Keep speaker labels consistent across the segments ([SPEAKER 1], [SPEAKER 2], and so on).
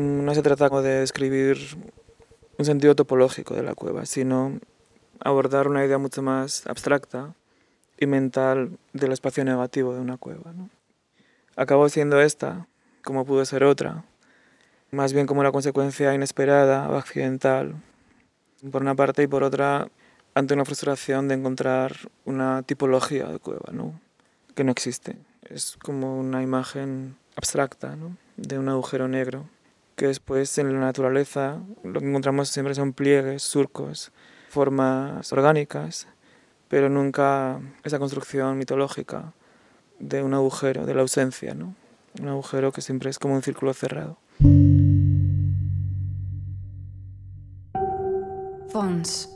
[SPEAKER 1] mm, no se trata de describir un sentido topológico de la cueva, sino abordar una idea mucho más abstracta y mental del espacio negativo de una cueva. Acabó siendo esta, como pudo ser otra, más bien como una consecuencia inesperada o accidental, por una parte, y por otra, ante una frustración de encontrar una tipología de cueva, ¿no? que no existe. Es como una imagen abstracta ¿no? de un agujero negro, que después en la naturaleza lo que encontramos siempre son pliegues, surcos, formas orgánicas, pero nunca esa construcción mitológica de un agujero, de la ausencia, ¿no? un agujero que siempre es como un círculo cerrado.
[SPEAKER 2] Fons.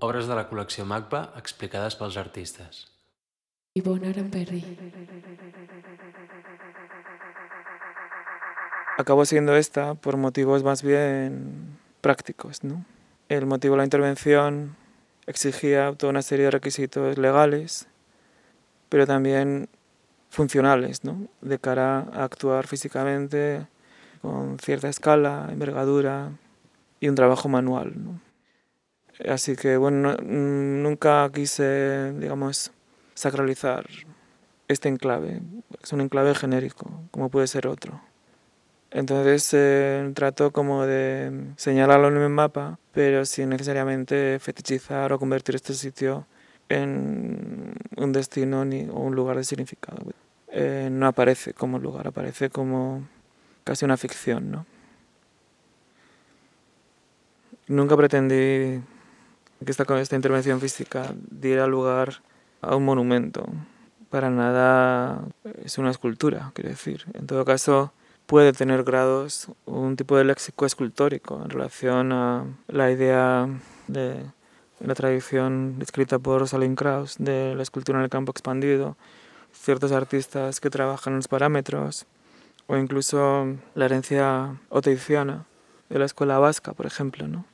[SPEAKER 3] Obres de la col·lecció MACBA explicades pels artistes.
[SPEAKER 2] Ivonne Aramberri.
[SPEAKER 1] Acabó siendo esta por motivos más bien prácticos. ¿no? El motivo de la intervención exigía toda una serie de requisitos legales, pero también funcionales, ¿no? de cara a actuar físicamente con cierta escala, envergadura, y un trabajo manual. Así que bueno, mm, nunca quise, digamos, sacralizar este enclave. Es un enclave genérico, como puede ser otro. Entonces eh, trato como de señalarlo en el mapa, pero sin necesariamente fetichizar o convertir este sitio en un destino ni, o un lugar de significado. Eh, no aparece como lugar, aparece como casi una ficción, ¿no? Nunca pretendí que esta, esta intervención física diera lugar a un monumento. Para nada es una escultura, quiero decir. En todo caso, puede tener grados un tipo de léxico escultórico en relación a la idea de la tradición escrita por Rosalind Krauss de la escultura en el campo expandido, ciertos artistas que trabajan en los parámetros, o incluso la herencia oteiciana de la escuela vasca, por ejemplo, ¿no?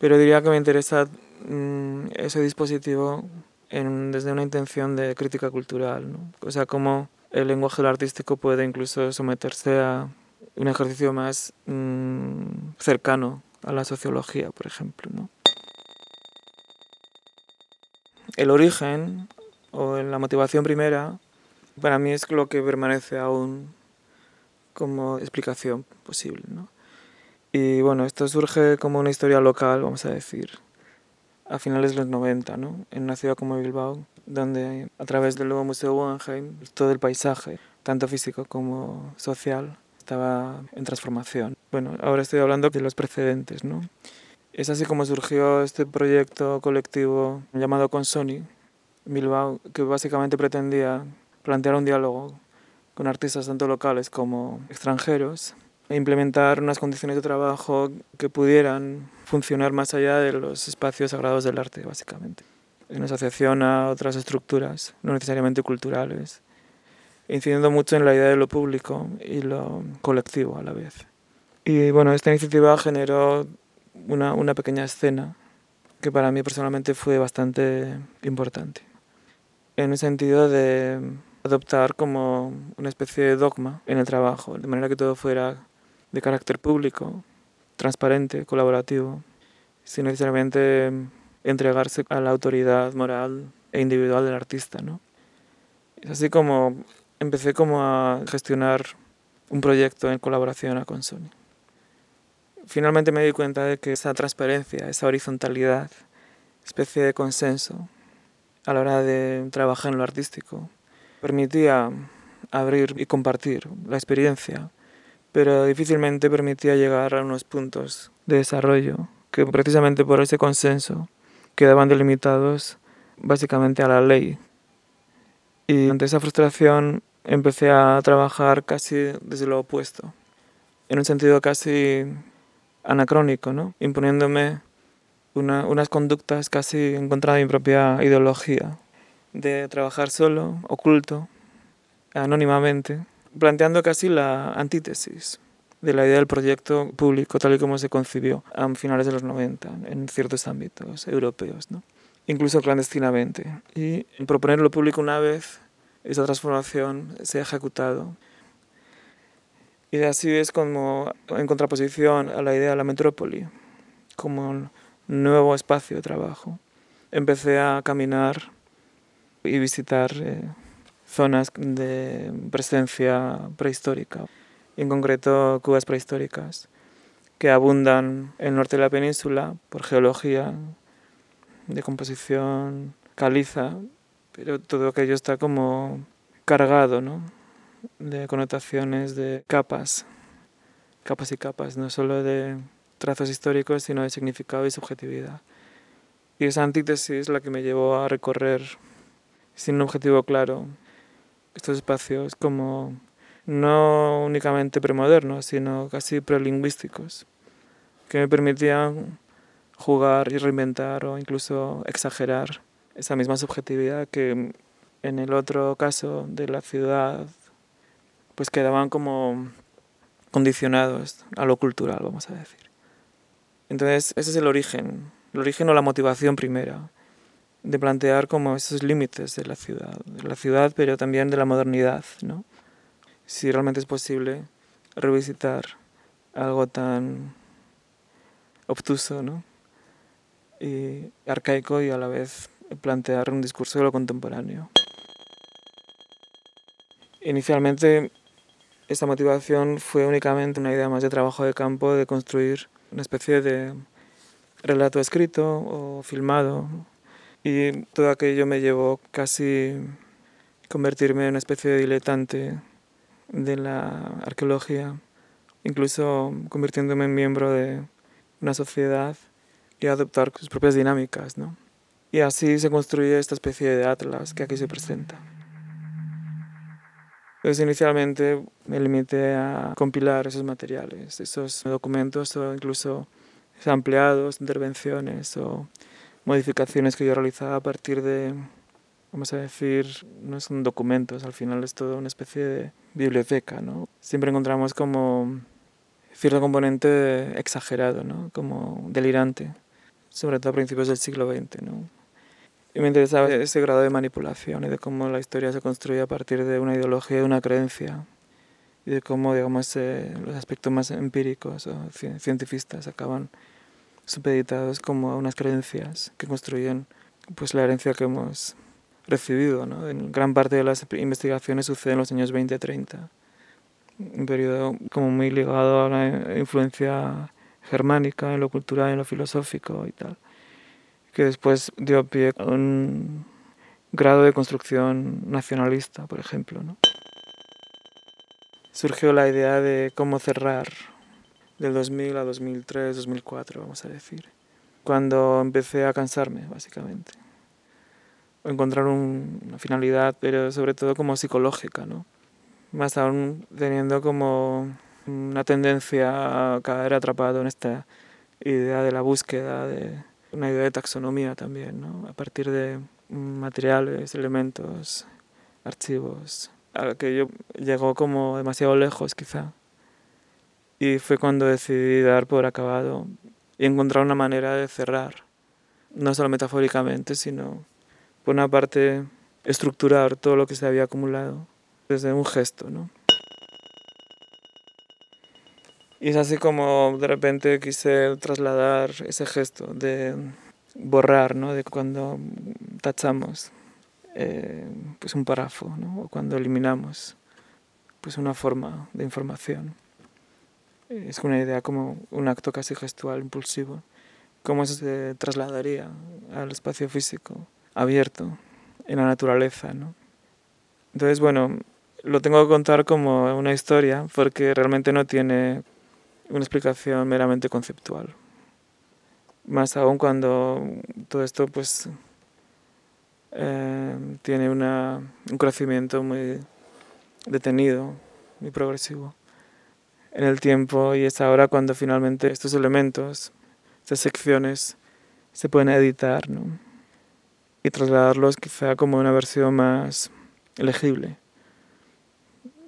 [SPEAKER 1] Pero diría que me interesa mmm, ese dispositivo desde una intención de crítica cultural, ¿no? o sea, cómo el lenguaje artístico puede incluso someterse a un ejercicio más mmm, cercano a la sociología, por ejemplo. El origen o la motivación primera para mí es lo que permanece aún como explicación posible. ¿no? Y bueno, esto surge como una historia local, vamos a decir, a finales de los 90, ¿no? en una ciudad como Bilbao, donde a través del nuevo Museo Guggenheim todo el paisaje, tanto físico como social, estaba en transformación. Bueno, ahora estoy hablando de los precedentes. ¿no? Es así como surgió este proyecto colectivo llamado Consoni, Bilbao, que básicamente pretendía plantear un diálogo con artistas tanto locales como extranjeros e implementar unas condiciones de trabajo que pudieran funcionar más allá de los espacios sagrados del arte, básicamente, en asociación a otras estructuras, no necesariamente culturales, incidiendo mucho en la idea de lo público y lo colectivo a la vez. Y bueno, esta iniciativa generó una, una pequeña escena que para mí personalmente fue bastante importante, en el sentido de adoptar como una especie de dogma en el trabajo, de manera que todo fuera de carácter público, transparente, colaborativo, sin necesariamente entregarse a la autoridad moral e individual del artista. ¿no? Es así como empecé como a gestionar un proyecto en colaboración con Sony. Finalmente me di cuenta de que esa transparencia, esa horizontalidad, especie de consenso a la hora de trabajar en lo artístico, permitía abrir y compartir la experiencia pero difícilmente permitía llegar a unos puntos de desarrollo que precisamente por ese consenso quedaban delimitados básicamente a la ley. Y ante esa frustración empecé a trabajar casi desde lo opuesto, en un sentido casi anacrónico, ¿no? imponiéndome una, unas conductas casi en contra de mi propia ideología, de trabajar solo, oculto, anónimamente, planteando casi la antítesis de la idea del proyecto público tal y como se concibió a finales de los 90 en ciertos ámbitos europeos, ¿no? incluso clandestinamente. Y proponer lo público una vez, esa transformación se ha ejecutado. Y así es como en contraposición a la idea de la metrópoli, como un nuevo espacio de trabajo. Empecé a caminar y visitar eh, zonas de presencia prehistórica, en concreto cubas prehistóricas, que abundan en el norte de la península por geología, de composición caliza, pero todo aquello está como cargado, ¿no? De connotaciones, de capas, capas y capas, no solo de trazos históricos, sino de significado y subjetividad. Y esa antítesis es la que me llevó a recorrer sin un objetivo claro estos espacios como no únicamente premodernos, sino casi prelingüísticos, que me permitían jugar y reinventar o incluso exagerar esa misma subjetividad que en el otro caso de la ciudad pues quedaban como condicionados a lo cultural, vamos a decir. Entonces, ese es el origen, el origen o la motivación primera de plantear como esos límites de la ciudad, de la ciudad pero también de la modernidad, ¿no? Si realmente es posible revisitar algo tan obtuso, ¿no? Y arcaico y a la vez plantear un discurso de lo contemporáneo. Inicialmente esta motivación fue únicamente una idea más de trabajo de campo, de construir una especie de relato escrito o filmado. Y todo aquello me llevó casi a convertirme en una especie de diletante de la arqueología, incluso convirtiéndome en miembro de una sociedad y adoptar sus propias dinámicas. ¿no? Y así se construye esta especie de atlas que aquí se presenta. Entonces inicialmente me limité a compilar esos materiales, esos documentos o incluso ampliados, intervenciones o modificaciones que yo realizaba a partir de, vamos a decir, no son documentos, al final es todo una especie de biblioteca, ¿no? Siempre encontramos como cierto componente exagerado, ¿no? Como delirante, sobre todo a principios del siglo XX. Y me interesaba ese grado de manipulación y de cómo la historia se construye a partir de una ideología y una creencia y de cómo digamos, eh, los aspectos más empíricos o cientifistas acaban supeditados como a unas creencias que construyen pues, la herencia que hemos recibido. ¿no? En gran parte de las investigaciones sucede en los años 20-30, un periodo como muy ligado a la influencia germánica en lo cultural, en lo filosófico y tal que después dio pie a un grado de construcción nacionalista, por ejemplo. ¿no? Surgió la idea de cómo cerrar del 2000 a 2003, 2004, vamos a decir, cuando empecé a cansarme, básicamente. Encontrar una finalidad, pero sobre todo como psicológica, ¿no? Más aún teniendo como una tendencia a caer atrapado en esta idea de la búsqueda de, una idea de taxonomía también, ¿no? a partir de materiales, elementos, archivos, a que yo llegó como demasiado lejos quizá. Y fue cuando decidí dar por acabado y encontrar una manera de cerrar, no solo metafóricamente, sino una parte estructurar todo lo que se había acumulado desde un gesto, ¿no? Y es así como de repente quise trasladar ese gesto de borrar, ¿no? de cuando tachamos eh, pues un párrafo, ¿no? o cuando eliminamos pues una forma de información. Es una idea como un acto casi gestual, impulsivo. ¿Cómo se trasladaría al espacio físico abierto, en la naturaleza? ¿no? Entonces, bueno, lo tengo que contar como una historia porque realmente no tiene una explicación meramente conceptual. Más aún cuando todo esto pues eh, tiene una, un crecimiento muy detenido, muy progresivo en el tiempo y es ahora cuando finalmente estos elementos, estas secciones se pueden editar ¿no? Y trasladarlos quizá como una versión más legible.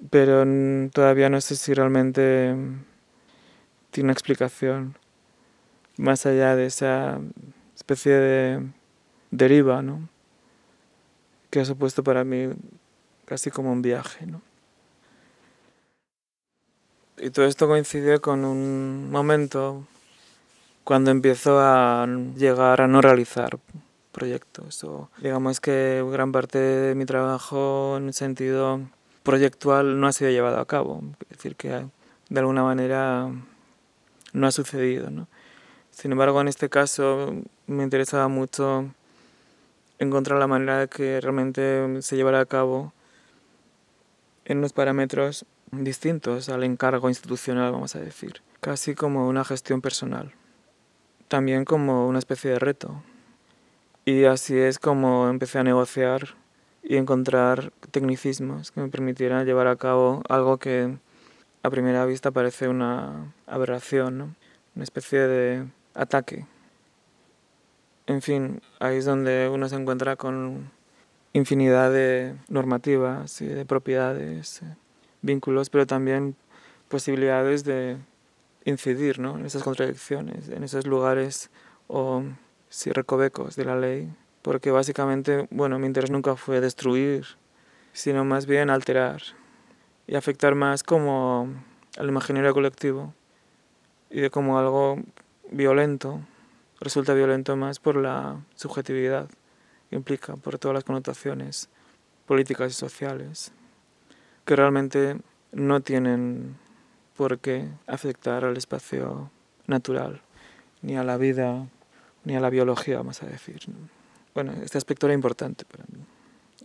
[SPEAKER 1] Pero todavía no sé si realmente tiene una explicación más allá de esa especie de deriva, ¿no? Que ha supuesto para mí casi como un viaje, ¿no? Y todo esto coincide con un momento cuando empiezo a llegar a no realizar proyectos. O digamos que gran parte de mi trabajo en sentido proyectual no ha sido llevado a cabo. Es decir, que de alguna manera no ha sucedido. ¿no? Sin embargo, en este caso me interesaba mucho encontrar la manera de que realmente se llevara a cabo en unos parámetros distintos al encargo institucional, vamos a decir, casi como una gestión personal, también como una especie de reto. Y así es como empecé a negociar y encontrar tecnicismos que me permitieran llevar a cabo algo que a primera vista parece una aberración, ¿no? una especie de ataque. En fin, ahí es donde uno se encuentra con infinidad de normativas y de propiedades, eh, vínculos, pero también posibilidades de incidir ¿no? en esas contradicciones, en esos lugares o si recovecos de la ley, porque básicamente, bueno, mi interés nunca fue destruir, sino más bien alterar y afectar más como al imaginario colectivo y de como algo violento resulta violento más por la subjetividad que implica, por todas las connotaciones políticas y sociales, que realmente no tienen por qué afectar al espacio natural, ni a la vida, ni a la biología, vamos a decir. Bueno, este aspecto era importante para mí.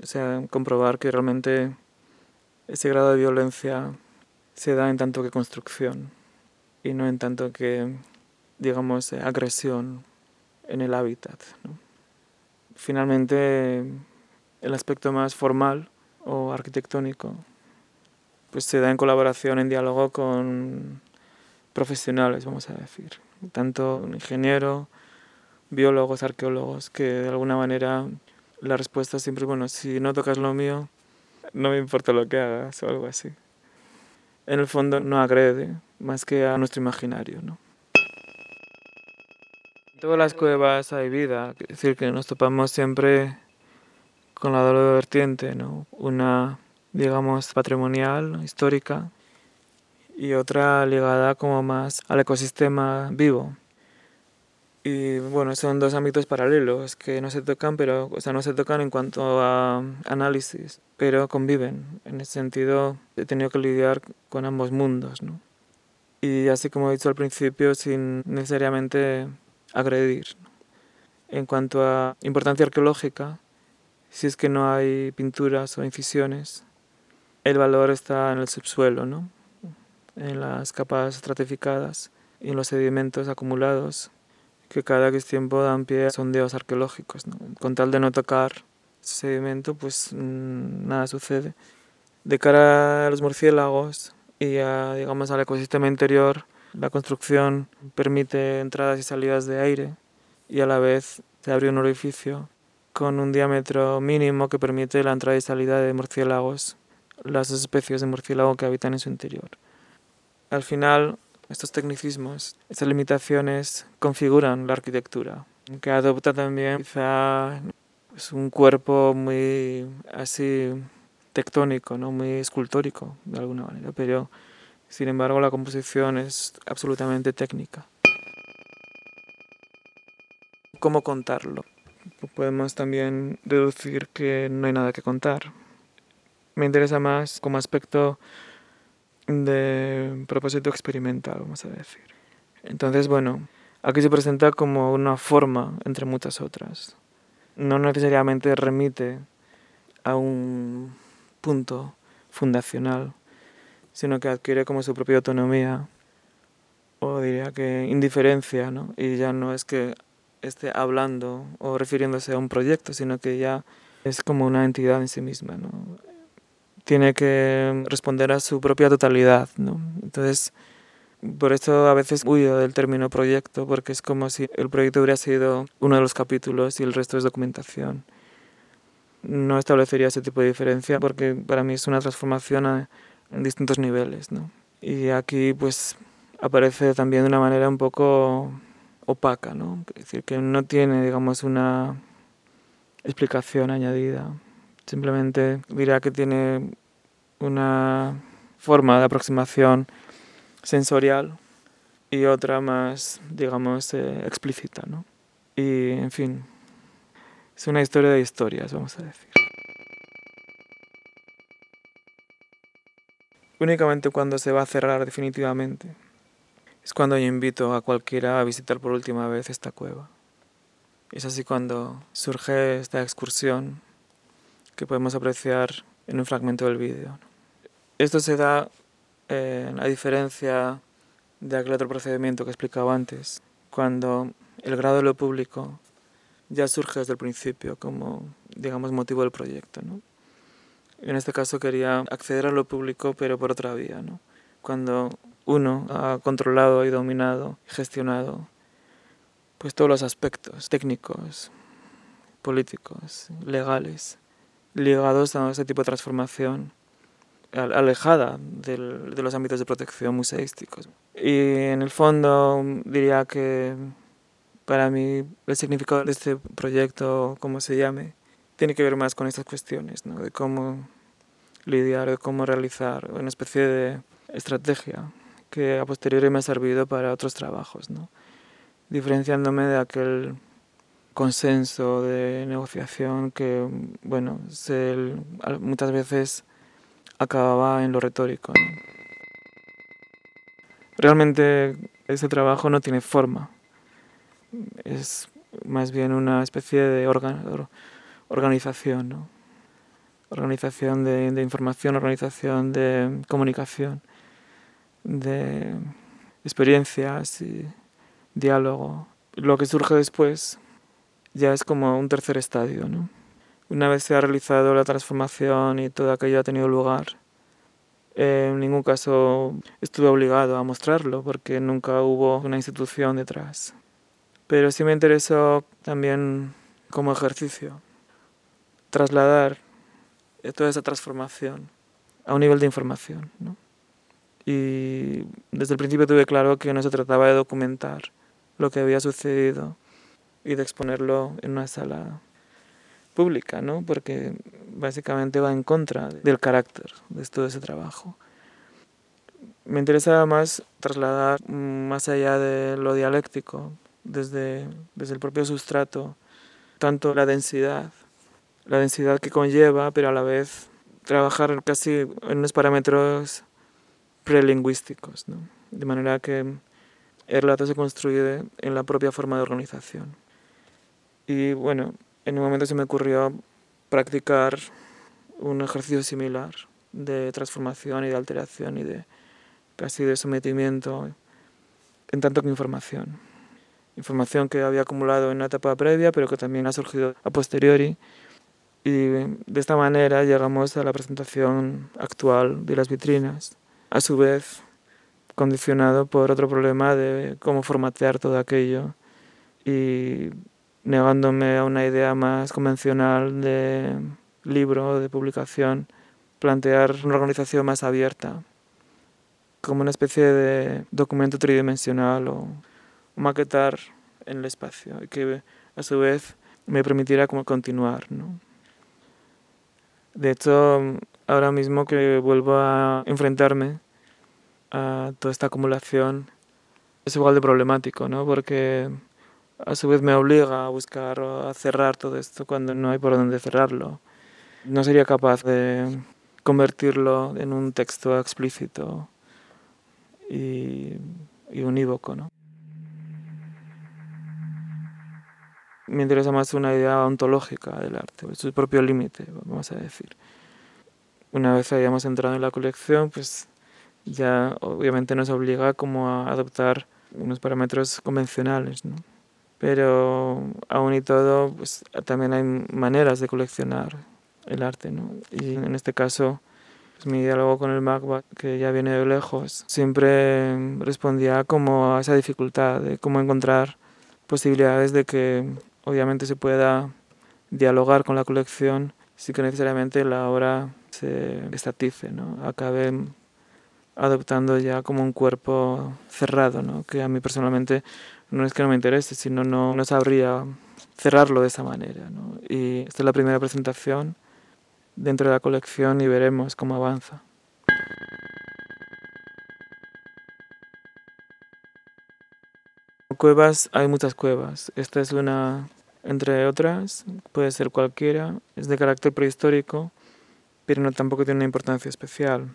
[SPEAKER 1] O sea, comprobar que realmente ese grado de violencia se da en tanto que construcción y no en tanto que, digamos, agresión en el hábitat. Finalmente, el aspecto más formal o arquitectónico pues se da en colaboración, en diálogo con profesionales, vamos a decir, tanto un ingeniero, biólogos, arqueólogos, que de alguna manera la respuesta siempre, bueno, si no tocas lo mío, no me importa lo que hagas o algo así. En el fondo no agrede más que a nuestro imaginario, ¿no? En todas las cuevas hay vida, es decir, que nos topamos siempre con la doble vertiente, ¿no? Una, digamos, patrimonial, histórica, y otra ligada como más al ecosistema vivo. Y bueno, son dos ámbitos paralelos que no se tocan, pero, o sea, no se tocan en cuanto a análisis, pero conviven. En ese sentido, he tenido que lidiar con ambos mundos. Y así como he dicho al principio, sin necesariamente agredir. En cuanto a importancia arqueológica, si es que no hay pinturas o incisiones, el valor está en el subsuelo, ¿no? en las capas estratificadas y en los sedimentos acumulados que cada X tiempo dan pie a sondeos arqueológicos. Con tal de no tocar sedimento, pues mm, nada sucede. De cara a los murciélagos y a, digamos, al ecosistema interior, la construcción permite entradas y salidas de aire y a la vez se abre un orificio con un diámetro mínimo que permite la entrada y salida de murciélagos, las especies de murciélago que habitan en su interior. Al final, estos tecnicismos, estas limitaciones configuran la arquitectura, que adopta también quizá pues, un cuerpo muy así tectónico, ¿no? muy escultórico de alguna manera, pero sin embargo la composición es absolutamente técnica. ¿Cómo contarlo? Podemos también deducir que no hay nada que contar. Me interesa más como aspecto de propósito experimental, vamos a decir. Entonces, bueno, aquí se presenta como una forma entre muchas otras. No necesariamente remite a un punto fundacional, sino que adquiere como su propia autonomía, o diría que indiferencia, ¿no? Y ya no es que esté hablando o refiriéndose a un proyecto, sino que ya es como una entidad en sí misma, ¿no? Tiene que responder a su propia totalidad, ¿no? Entonces, por eso a veces huyo del término proyecto, porque es como si el proyecto hubiera sido uno de los capítulos y el resto es documentación. No establecería ese tipo de diferencia porque para mí es una transformación en distintos niveles, ¿no? Y aquí pues aparece también de una manera un poco opaca, ¿no? Es decir, que no tiene, digamos, una explicación añadida. Simplemente dirá que tiene una forma de aproximación sensorial y otra más, digamos, eh, explícita, ¿no? Y, en fin, es una historia de historias, vamos a decir. Únicamente cuando se va a cerrar definitivamente es cuando yo invito a cualquiera a visitar por última vez esta cueva. Es así cuando surge esta excursión que podemos apreciar en un fragmento del vídeo. Esto se da eh, a diferencia de aquel otro procedimiento que explicaba antes, cuando el grado de lo público ya surge desde el principio como, digamos, motivo del proyecto. ¿no? En este caso quería acceder a lo público, pero por otra vía. ¿no? Cuando uno ha controlado y dominado y gestionado pues todos los aspectos técnicos, políticos, legales, ligados a este tipo de transformación alejada del, de los ámbitos de protección museísticos. Y en el fondo diría que para mí el significado de este proyecto, como se llame, tiene que ver más con estas cuestiones, ¿no? de cómo lidiar, de cómo realizar una especie de estrategia que a posteriori me ha servido para otros trabajos, ¿no? diferenciándome de aquel consenso de negociación que, bueno, se, muchas veces acababa en lo retórico. Realmente ese trabajo no tiene forma, es más bien una especie de organización, ¿no? organización de, de, información, organización de comunicación, de experiencias y diálogo. Lo que surge después ya es como un tercer estadio, ¿no? Una vez se ha realizado la transformación y todo aquello ha tenido lugar, en ningún caso estuve obligado a mostrarlo porque nunca hubo una institución detrás. Pero sí me interesó también como ejercicio trasladar toda esa transformación a un nivel de información. ¿no? Y desde el principio tuve claro que no se trataba de documentar lo que había sucedido y de exponerlo en una sala pública, ¿no? porque básicamente va en contra del carácter de todo ese trabajo. Me interesaba más trasladar más allá de lo dialéctico, desde, desde el propio sustrato, tanto la densidad, la densidad que conlleva, pero a la vez trabajar casi en unos parámetros prelingüísticos, ¿no? de manera que el relato se construye en la propia forma de organización. Y bueno, en un momento se me ocurrió practicar un ejercicio similar de transformación y de alteración y de casi de sometimiento en tanto que información. Información que había acumulado en una etapa previa, pero que también ha surgido a posteriori. Y de esta manera llegamos a la presentación actual de las vitrinas. A su vez, condicionado por otro problema de cómo formatear todo aquello y negándome a una idea más convencional de libro, de publicación, plantear una organización más abierta, como una especie de documento tridimensional o maquetar en el espacio que a su vez me permitiera como continuar. ¿no? De hecho, ahora mismo que vuelvo a enfrentarme a toda esta acumulación es igual de problemático, ¿no? Porque a su vez me obliga a buscar o a cerrar todo esto cuando no hay por dónde cerrarlo. No sería capaz de convertirlo en un texto explícito y, y unívoco, ¿no? Me interesa más una idea ontológica del arte, su propio límite, vamos a decir. Una vez hayamos entrado en la colección, pues ya obviamente nos obliga como a adoptar unos parámetros convencionales, ¿no? Pero aún y todo, pues también hay maneras de coleccionar el arte, ¿no? Y en este caso, pues, mi diálogo con el MACBA, que ya viene de lejos, siempre respondía como a esa dificultad de cómo encontrar posibilidades de que obviamente se pueda dialogar con la colección sin que necesariamente la obra se estatice, ¿no? acabe adoptando ya como un cuerpo cerrado, ¿no? que a mí personalmente no es que no me interese, sino no, no sabría cerrarlo de esa manera. Y esta es la primera presentación dentro de la colección y veremos cómo avanza. Cuevas, hay muchas cuevas. Esta es una, entre otras, puede ser cualquiera, es de carácter prehistórico, pero no tampoco tiene una importancia especial.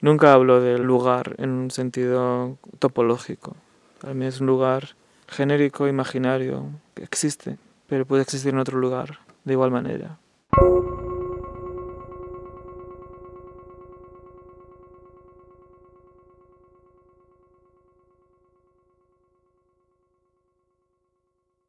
[SPEAKER 1] Nunca hablo del lugar en un sentido topológico. Para mí es un lugar genérico, imaginario, que existe, pero puede existir en otro lugar de igual manera.